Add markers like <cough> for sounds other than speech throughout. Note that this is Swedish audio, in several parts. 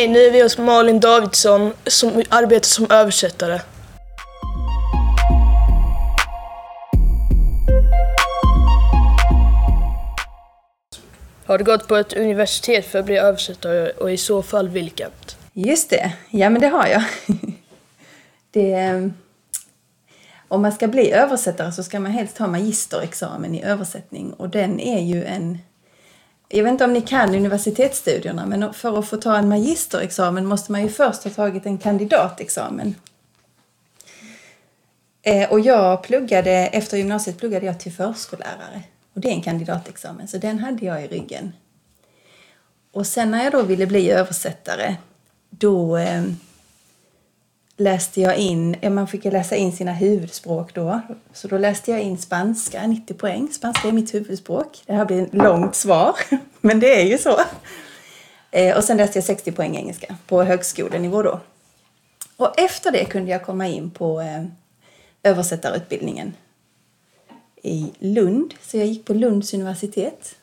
Hej, nu är vi hos Malin Davidsson som arbetar som översättare. Har du gått på ett universitet för att bli översättare och i så fall vilket? Just det, ja men det har jag. <laughs> det, ehm, om man ska bli översättare så ska man helst ha magisterexamen i översättning och den är ju en jag vet inte om ni kan universitetsstudierna, men för att få ta en magisterexamen måste man ju först ha tagit en kandidatexamen. Eh, och jag pluggade, efter gymnasiet pluggade jag till förskollärare. Och det är en kandidatexamen, så den hade jag i ryggen. Och sen när jag då ville bli översättare, då eh, läste jag in, man fick läsa in sina huvudspråk då. Så då läste jag in spanska, 90 poäng. Spanska är mitt huvudspråk. Det här blir ett långt svar, <laughs> men det är ju så. Eh, och sen läste jag 60 poäng engelska på högskolenivå då. Och efter det kunde jag komma in på eh, översättarutbildningen i Lund. Så jag gick på Lunds universitet.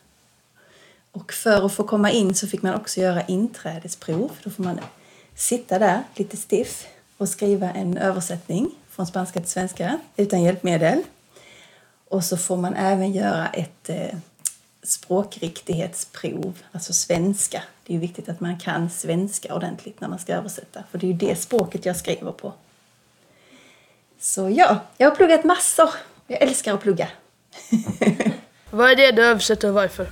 Och för att få komma in så fick man också göra inträdesprov. Då får man sitta där lite stiff och skriva en översättning från spanska till svenska utan hjälpmedel. Och så får man även göra ett eh, språkriktighetsprov, alltså svenska. Det är viktigt att man kan svenska ordentligt när man ska översätta, för det är ju det språket jag skriver på. Så ja, jag har pluggat massor. Jag älskar att plugga. <laughs> Vad är det du översätter och varför?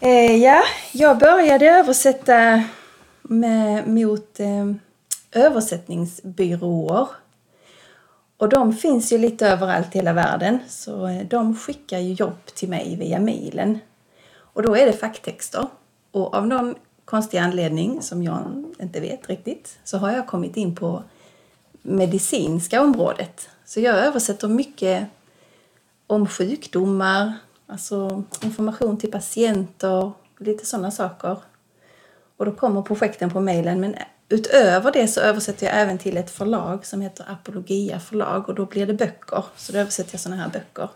Eh, ja, jag började översätta med, mot eh, översättningsbyråer. Och de finns ju lite överallt i hela världen, så eh, de skickar ju jobb till mig via mejlen. Och då är det facktexter. Och av någon konstig anledning, som jag inte vet riktigt, så har jag kommit in på medicinska området. Så jag översätter mycket om sjukdomar, alltså information till patienter, lite sådana saker. Och då kommer projekten på mejlen, men utöver det så översätter jag även till ett förlag som heter Apologia förlag och då blir det böcker. Så då översätter jag sådana här böcker.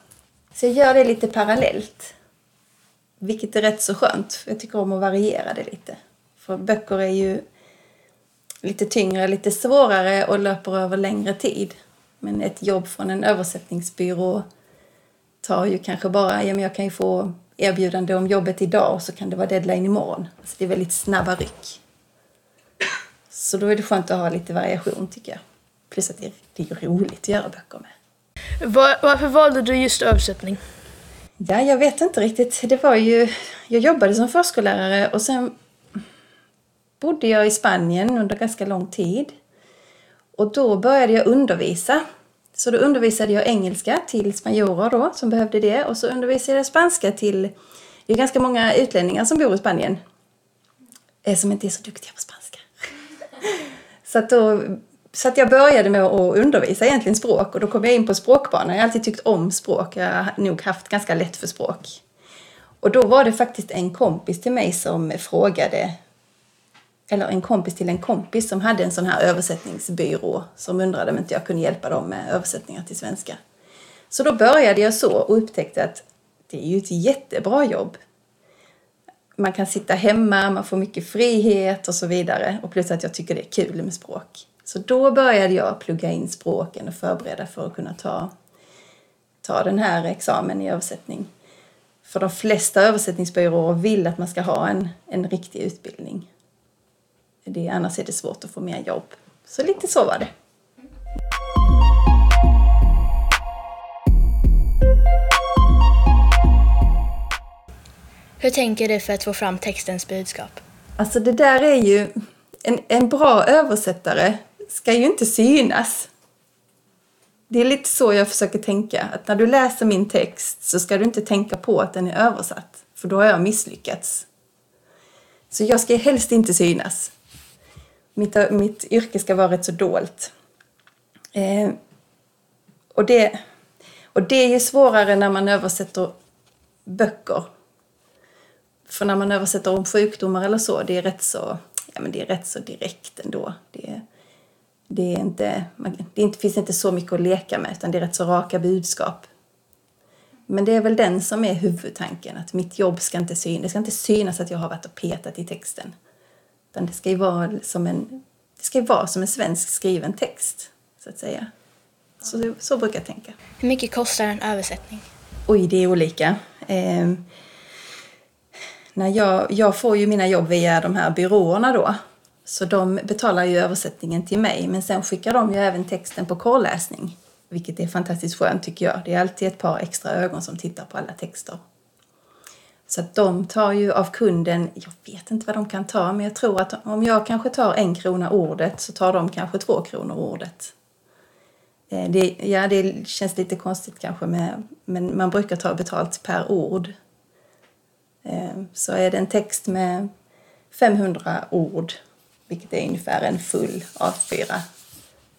Så jag gör det lite parallellt. Vilket är rätt så skönt. Jag tycker om att variera det lite. För böcker är ju lite tyngre, lite svårare och löper över längre tid. Men ett jobb från en översättningsbyrå tar ju kanske bara, ja men jag kan ju få erbjudande om jobbet idag och så kan det vara deadline imorgon. Alltså det är väldigt snabba ryck. Så då är det skönt att ha lite variation tycker jag. Plus att det är, det är roligt att göra böcker med. Var, varför valde du just översättning? Ja, jag vet inte riktigt. Det var ju... Jag jobbade som förskollärare och sen bodde jag i Spanien under ganska lång tid. Och då började jag undervisa. Så då undervisade jag engelska till spanjorer då, som behövde det. Och så undervisade jag spanska till... Det är ganska många utlänningar som bor i Spanien. Eh, som inte är så duktiga på spanska. Så att, då, så att jag började med att undervisa egentligen språk och då kom jag in på språkbanan. Jag har alltid tyckt om språk. Jag har nog haft ganska lätt för språk. Och då var det faktiskt en kompis till mig som frågade eller en kompis till en kompis som hade en sån här översättningsbyrå som undrade om inte jag kunde hjälpa dem med översättningar till svenska. Så då började jag så och upptäckte att det är ju ett jättebra jobb man kan sitta hemma, man får mycket frihet och så vidare. Och plus att jag tycker det är kul med språk. Så då började jag plugga in språken och förbereda för att kunna ta, ta den här examen i översättning. För de flesta översättningsbyråer vill att man ska ha en, en riktig utbildning. Det, annars är det svårt att få mer jobb. Så lite så var det. Hur tänker du för att få fram textens budskap? Alltså det där är ju... En, en bra översättare ska ju inte synas. Det är lite så jag försöker tänka. Att när du läser min text så ska du inte tänka på att den är översatt. För då har jag misslyckats. Så jag ska helst inte synas. Mitt, mitt yrke ska vara rätt så dolt. Eh, och, det, och det är ju svårare när man översätter böcker för när man översätter om sjukdomar eller så, det är rätt så, ja, men det är rätt så direkt ändå. Det, det, är inte, det inte, finns inte så mycket att leka med, utan det är rätt så raka budskap. Men det är väl den som är huvudtanken, att mitt jobb ska inte synas. Det ska inte synas att jag har varit och petat i texten. Utan det ska ju vara som en, det ska vara som en svensk skriven text, så att säga. Så, så brukar jag tänka. Hur mycket kostar en översättning? Oj, det är olika. När jag, jag får ju mina jobb via de här byråerna då. Så de betalar ju översättningen till mig, men sen skickar de ju även texten på korrläsning. Vilket är fantastiskt skönt tycker jag. Det är alltid ett par extra ögon som tittar på alla texter. Så att de tar ju av kunden, jag vet inte vad de kan ta, men jag tror att om jag kanske tar en krona ordet så tar de kanske två kronor ordet. Eh, det, ja, det känns lite konstigt kanske, med, men man brukar ta betalt per ord. Eh, så är det en text med 500 ord, vilket är ungefär en full A4,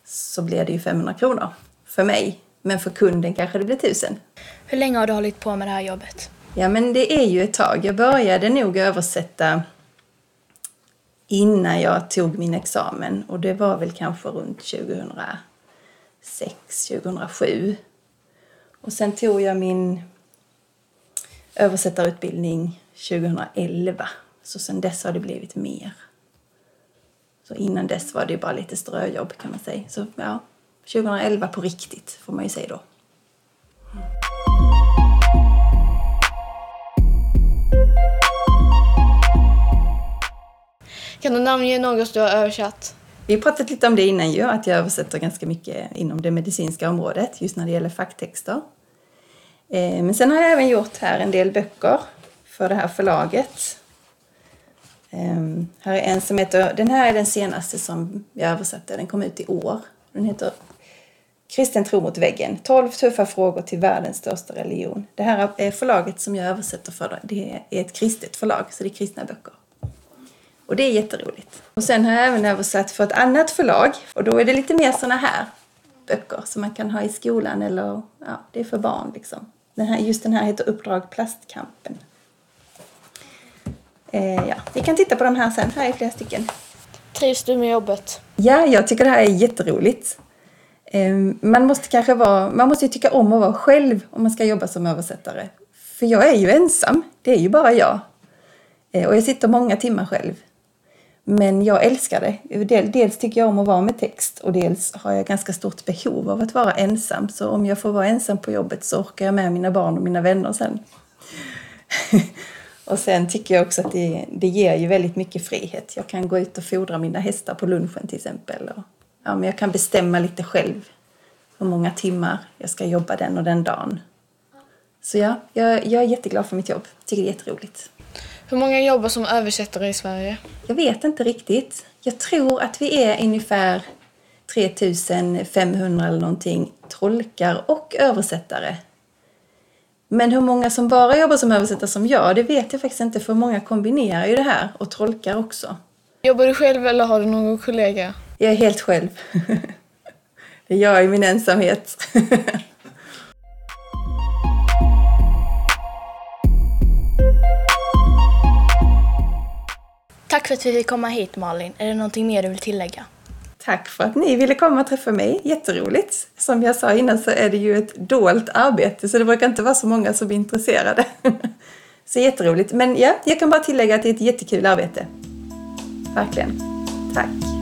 så blir det ju 500 kronor för mig. Men för kunden kanske det blir 1000. Hur länge har du hållit på med det här jobbet? Ja, men det är ju ett tag. Jag började nog översätta innan jag tog min examen och det var väl kanske runt 2006, 2007. Och sen tog jag min översättarutbildning 2011. Så sen dess har det blivit mer. Så innan dess var det bara lite ströjobb kan man säga. Så ja, 2011 på riktigt får man ju säga då. Kan du namnge något du har översatt? Vi har pratat lite om det innan ju, att jag översätter ganska mycket inom det medicinska området, just när det gäller facktexter. Eh, men sen har jag även gjort här en del böcker för det här förlaget. Ehm, här är en som heter, den här är den senaste som jag översatte, den kom ut i år. Den heter Kristen tro mot väggen, 12 tuffa frågor till världens största religion. Det här är förlaget som jag översätter för, det är ett kristet förlag, så det är kristna böcker. Och det är jätteroligt. Och sen har jag även översatt för ett annat förlag, och då är det lite mer såna här böcker som man kan ha i skolan eller, ja, det är för barn liksom. Den här, just den här heter Uppdrag Plastkampen. Eh, ja, vi kan titta på de här sen. Här är flera stycken. Trivs du med jobbet? Ja, jag tycker det här är jätteroligt. Eh, man måste kanske vara, man måste ju tycka om att vara själv om man ska jobba som översättare. För jag är ju ensam, det är ju bara jag. Eh, och jag sitter många timmar själv. Men jag älskar det. Dels tycker jag om att vara med text och dels har jag ganska stort behov av att vara ensam. Så om jag får vara ensam på jobbet så orkar jag med mina barn och mina vänner sen. <laughs> och sen tycker jag också att det, det ger ju väldigt mycket frihet. Jag kan gå ut och fodra mina hästar på lunchen till exempel. Och, ja, men jag kan bestämma lite själv hur många timmar jag ska jobba den och den dagen. Så ja, jag, jag är jätteglad för mitt jobb. Tycker det är jätteroligt. Hur många jobbar som översättare i Sverige? Jag vet inte riktigt. Jag tror att vi är ungefär 3500 eller någonting tolkar och översättare. Men hur många som bara jobbar som översättare som jag, det vet jag faktiskt inte för många kombinerar ju det här och tolkar också. Jobbar du själv eller har du någon kollega? Jag är helt själv. <laughs> Det gör jag i min ensamhet. <laughs> Tack för att vi fick komma hit Malin. Är det någonting mer du vill tillägga? Tack för att ni ville komma och träffa mig. Jätteroligt. Som jag sa innan så är det ju ett dolt arbete så det brukar inte vara så många som är intresserade. <laughs> Så jätteroligt. Men ja, jag kan bara tillägga att det är ett jättekul arbete. Verkligen. Tack.